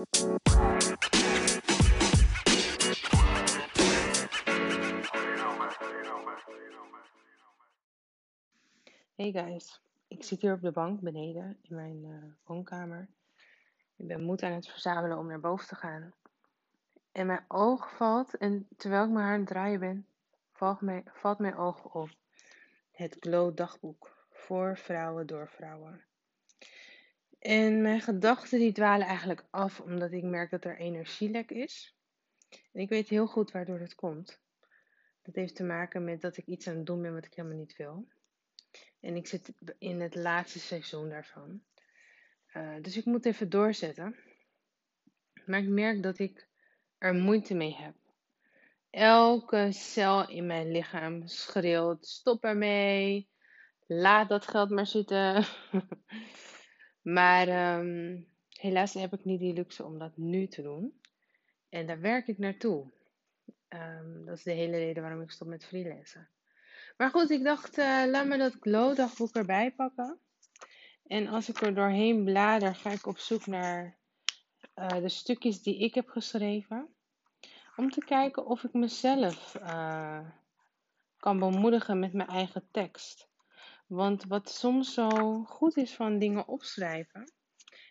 Hey guys, ik zit hier op de bank beneden in mijn uh, woonkamer. Ik ben moed aan het verzamelen om naar boven te gaan. En mijn oog valt, en terwijl ik mijn haar aan het draaien ben, valt mijn oog op het Glow dagboek voor vrouwen door vrouwen. En mijn gedachten die dwalen eigenlijk af omdat ik merk dat er energielek is. En ik weet heel goed waardoor dat komt. Dat heeft te maken met dat ik iets aan het doen ben wat ik helemaal niet wil. En ik zit in het laatste seizoen daarvan. Uh, dus ik moet even doorzetten. Maar ik merk dat ik er moeite mee heb. Elke cel in mijn lichaam schreeuwt: stop ermee. Laat dat geld maar zitten. maar um, helaas heb ik niet die luxe om dat nu te doen. En daar werk ik naartoe. Um, dat is de hele reden waarom ik stop met freelancen. Maar goed, ik dacht, uh, laat me dat Glow dagboek erbij pakken. En als ik er doorheen blader, ga ik op zoek naar uh, de stukjes die ik heb geschreven. Om te kijken of ik mezelf uh, kan bemoedigen met mijn eigen tekst. Want wat soms zo goed is van dingen opschrijven,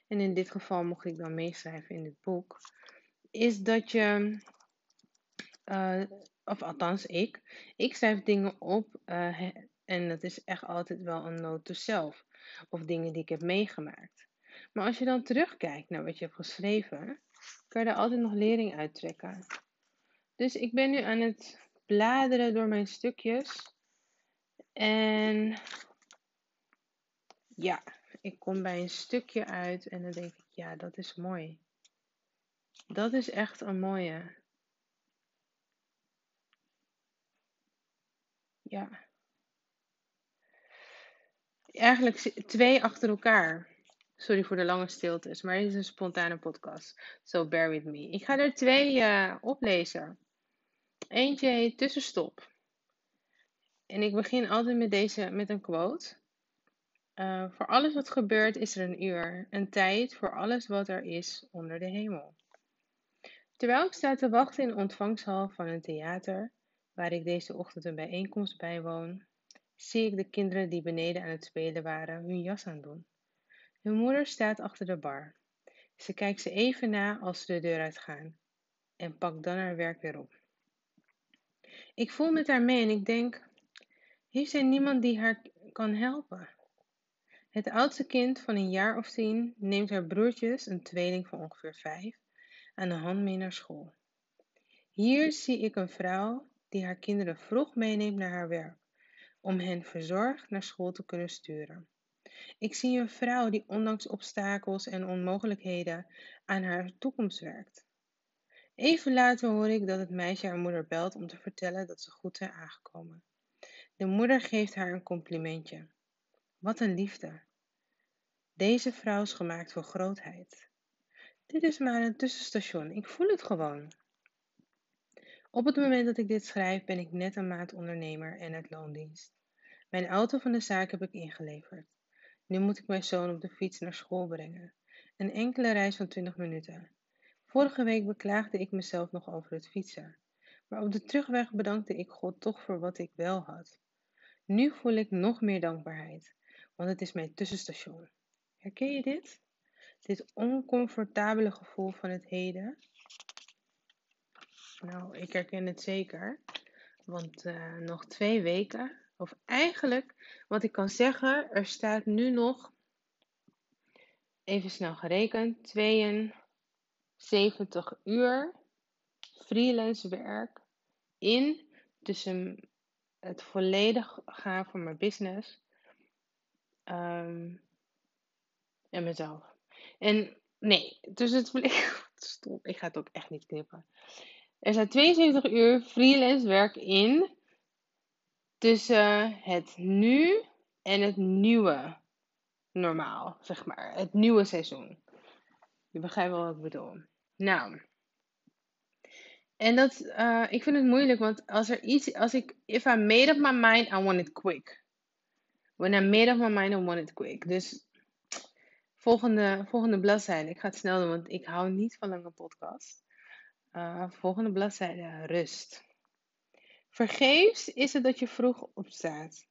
en in dit geval mocht ik dan meeschrijven in dit boek, is dat je uh, of althans ik, ik schrijf dingen op uh, en dat is echt altijd wel een note to self. Of dingen die ik heb meegemaakt. Maar als je dan terugkijkt naar wat je hebt geschreven, kan je daar altijd nog lering uittrekken. Dus ik ben nu aan het bladeren door mijn stukjes. En ja, ik kom bij een stukje uit en dan denk ik, ja, dat is mooi. Dat is echt een mooie. Ja. Eigenlijk twee achter elkaar. Sorry voor de lange stiltes, maar het is een spontane podcast. So bear with me. Ik ga er twee uh, oplezen. Eentje Tussenstop. En ik begin altijd met deze met een quote. Uh, voor alles wat gebeurt is er een uur. Een tijd voor alles wat er is onder de hemel. Terwijl ik sta te wachten in de ontvangsthal van een theater, waar ik deze ochtend een bijeenkomst bijwoon, zie ik de kinderen die beneden aan het spelen waren hun jas aandoen. Hun moeder staat achter de bar. Ze kijkt ze even na als ze de deur uitgaan en pakt dan haar werk weer op. Ik voel met haar mee en ik denk: heeft zij niemand die haar kan helpen? Het oudste kind van een jaar of tien neemt haar broertjes, een tweeling van ongeveer vijf, aan de hand mee naar school. Hier zie ik een vrouw die haar kinderen vroeg meeneemt naar haar werk, om hen verzorgd naar school te kunnen sturen. Ik zie een vrouw die ondanks obstakels en onmogelijkheden aan haar toekomst werkt. Even later hoor ik dat het meisje haar moeder belt om te vertellen dat ze goed zijn aangekomen. De moeder geeft haar een complimentje. Wat een liefde. Deze vrouw is gemaakt voor grootheid. Dit is maar een tussenstation, ik voel het gewoon. Op het moment dat ik dit schrijf ben ik net een maand ondernemer en uit loondienst. Mijn auto van de zaak heb ik ingeleverd. Nu moet ik mijn zoon op de fiets naar school brengen. Een enkele reis van 20 minuten. Vorige week beklaagde ik mezelf nog over het fietsen. Maar op de terugweg bedankte ik God toch voor wat ik wel had. Nu voel ik nog meer dankbaarheid, want het is mijn tussenstation. Herken je dit? Dit oncomfortabele gevoel van het heden nou, ik herken het zeker. Want uh, nog twee weken, of eigenlijk wat ik kan zeggen, er staat nu nog, even snel gerekend, 72 uur freelance werk in tussen het volledig gaan van mijn business um, en mezelf. En nee, tussen het. Stop, ik ga het ook echt niet knippen. Er zijn 72 uur freelance werk in tussen het nu en het nieuwe normaal, zeg maar. Het nieuwe seizoen. Je begrijpt wel wat ik bedoel. Nou. En dat, uh, ik vind het moeilijk, want als er iets, als ik, if I made up my mind, I want it quick. When I made up my mind, I want it quick. Dus Volgende, volgende bladzijde. Ik ga het snel doen, want ik hou niet van lange podcasts. Uh, volgende bladzijde. Rust. Vergeefs is het dat je vroeg opstaat.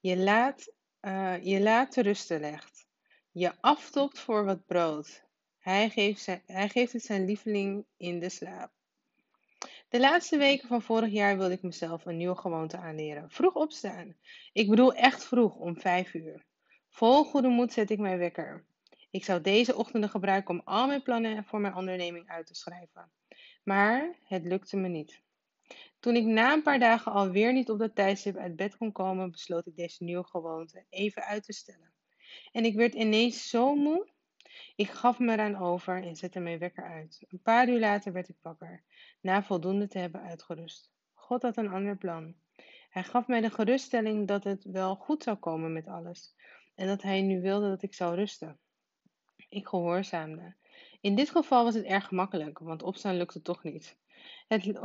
Je laat, uh, je laat te rusten legt. Je aftopt voor wat brood. Hij geeft, hij geeft het zijn lieveling in de slaap. De laatste weken van vorig jaar wilde ik mezelf een nieuwe gewoonte aanleren. Vroeg opstaan. Ik bedoel echt vroeg, om vijf uur. Vol goede moed zet ik mijn wekker. Ik zou deze ochtenden gebruiken om al mijn plannen voor mijn onderneming uit te schrijven. Maar het lukte me niet. Toen ik na een paar dagen alweer niet op dat tijdstip uit bed kon komen, besloot ik deze nieuwe gewoonte even uit te stellen. En ik werd ineens zo moe. Ik gaf me eraan over en zette mijn wekker uit. Een paar uur later werd ik wakker, na voldoende te hebben uitgerust. God had een ander plan. Hij gaf mij de geruststelling dat het wel goed zou komen met alles en dat hij nu wilde dat ik zou rusten. Ik gehoorzaamde. In dit geval was het erg gemakkelijk, want opstaan lukte toch niet. Het,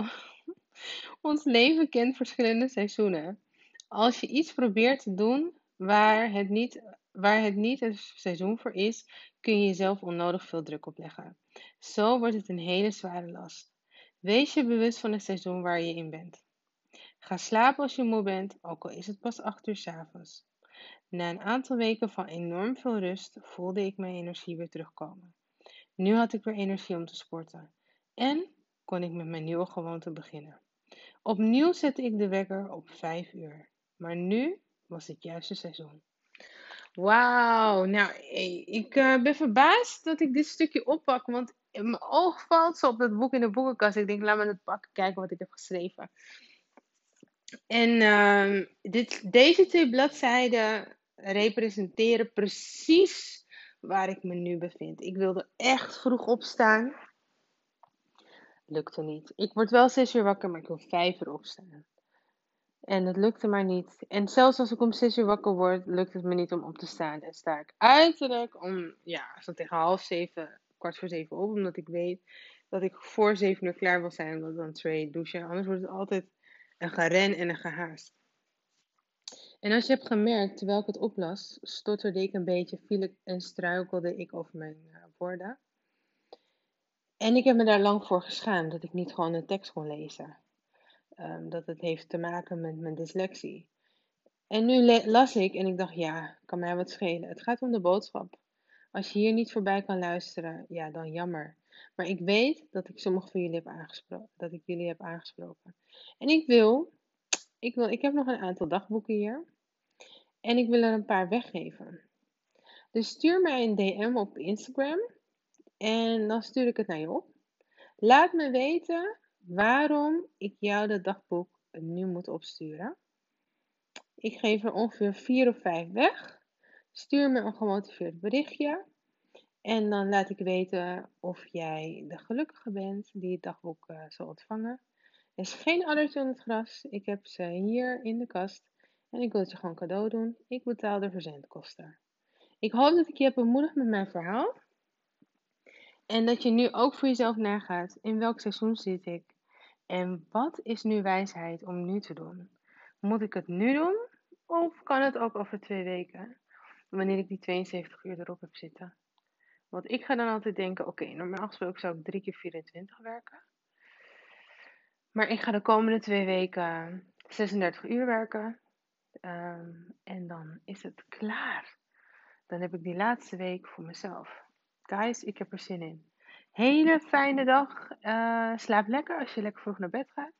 ons leven kent verschillende seizoenen. Als je iets probeert te doen waar het, niet, waar het niet het seizoen voor is, kun je jezelf onnodig veel druk opleggen. Zo wordt het een hele zware last. Wees je bewust van het seizoen waar je in bent. Ga slapen als je moe bent, ook al is het pas 8 uur s avonds. Na een aantal weken van enorm veel rust voelde ik mijn energie weer terugkomen. Nu had ik weer energie om te sporten. En kon ik met mijn nieuwe gewoonte beginnen. Opnieuw zette ik de wekker op 5 uur. Maar nu was het juiste seizoen. Wauw, nou, ik uh, ben verbaasd dat ik dit stukje oppak, want mijn oog valt zo op dat boek in de boekenkast. Ik denk, laat me het pakken, kijken wat ik heb geschreven. En uh, dit, deze twee bladzijden representeren precies waar ik me nu bevind. Ik wilde echt vroeg opstaan. Lukte niet. Ik word wel zes uur wakker, maar ik wil vijf uur opstaan. En het lukte maar niet. En zelfs als ik om zes uur wakker word, lukt het me niet om op te staan. En sta ik uiterlijk om, ja, zo tegen half zeven, kwart voor zeven op. Omdat ik weet dat ik voor zeven uur klaar wil zijn. Omdat dan twee douchen. Anders wordt het altijd een geren en een gehaast. En als je hebt gemerkt, terwijl ik het oplas, stotterde ik een beetje, viel ik en struikelde ik over mijn uh, woorden. En ik heb me daar lang voor geschaamd dat ik niet gewoon de tekst kon lezen. Um, dat het heeft te maken met mijn dyslexie. En nu las ik en ik dacht, ja, kan mij wat schelen. Het gaat om de boodschap. Als je hier niet voorbij kan luisteren, ja, dan jammer. Maar ik weet dat ik sommige van jullie heb aangesproken. Dat ik jullie heb aangesproken. En ik wil, ik wil, ik heb nog een aantal dagboeken hier. En ik wil er een paar weggeven. Dus stuur mij een DM op Instagram. En dan stuur ik het naar je op. Laat me weten waarom ik jou dat dagboek nu moet opsturen. Ik geef er ongeveer 4 of 5 weg. Stuur me een gemotiveerd berichtje. En dan laat ik weten of jij de gelukkige bent die het dagboek uh, zal ontvangen. Er is geen addertje in het gras. Ik heb ze hier in de kast. En ik wil het je gewoon cadeau doen. Ik betaal de verzendkosten. Ik hoop dat ik je heb bemoedigd met mijn verhaal. En dat je nu ook voor jezelf nagaat. In welk seizoen zit ik? En wat is nu wijsheid om nu te doen? Moet ik het nu doen? Of kan het ook over twee weken? Wanneer ik die 72 uur erop heb zitten. Want ik ga dan altijd denken: oké, normaal gesproken zou ik drie keer 24 werken. Maar ik ga de komende twee weken 36 uur werken. Um, en dan is het klaar. Dan heb ik die laatste week voor mezelf. Guys, ik heb er zin in. Hele fijne dag. Uh, slaap lekker als je lekker vroeg naar bed gaat.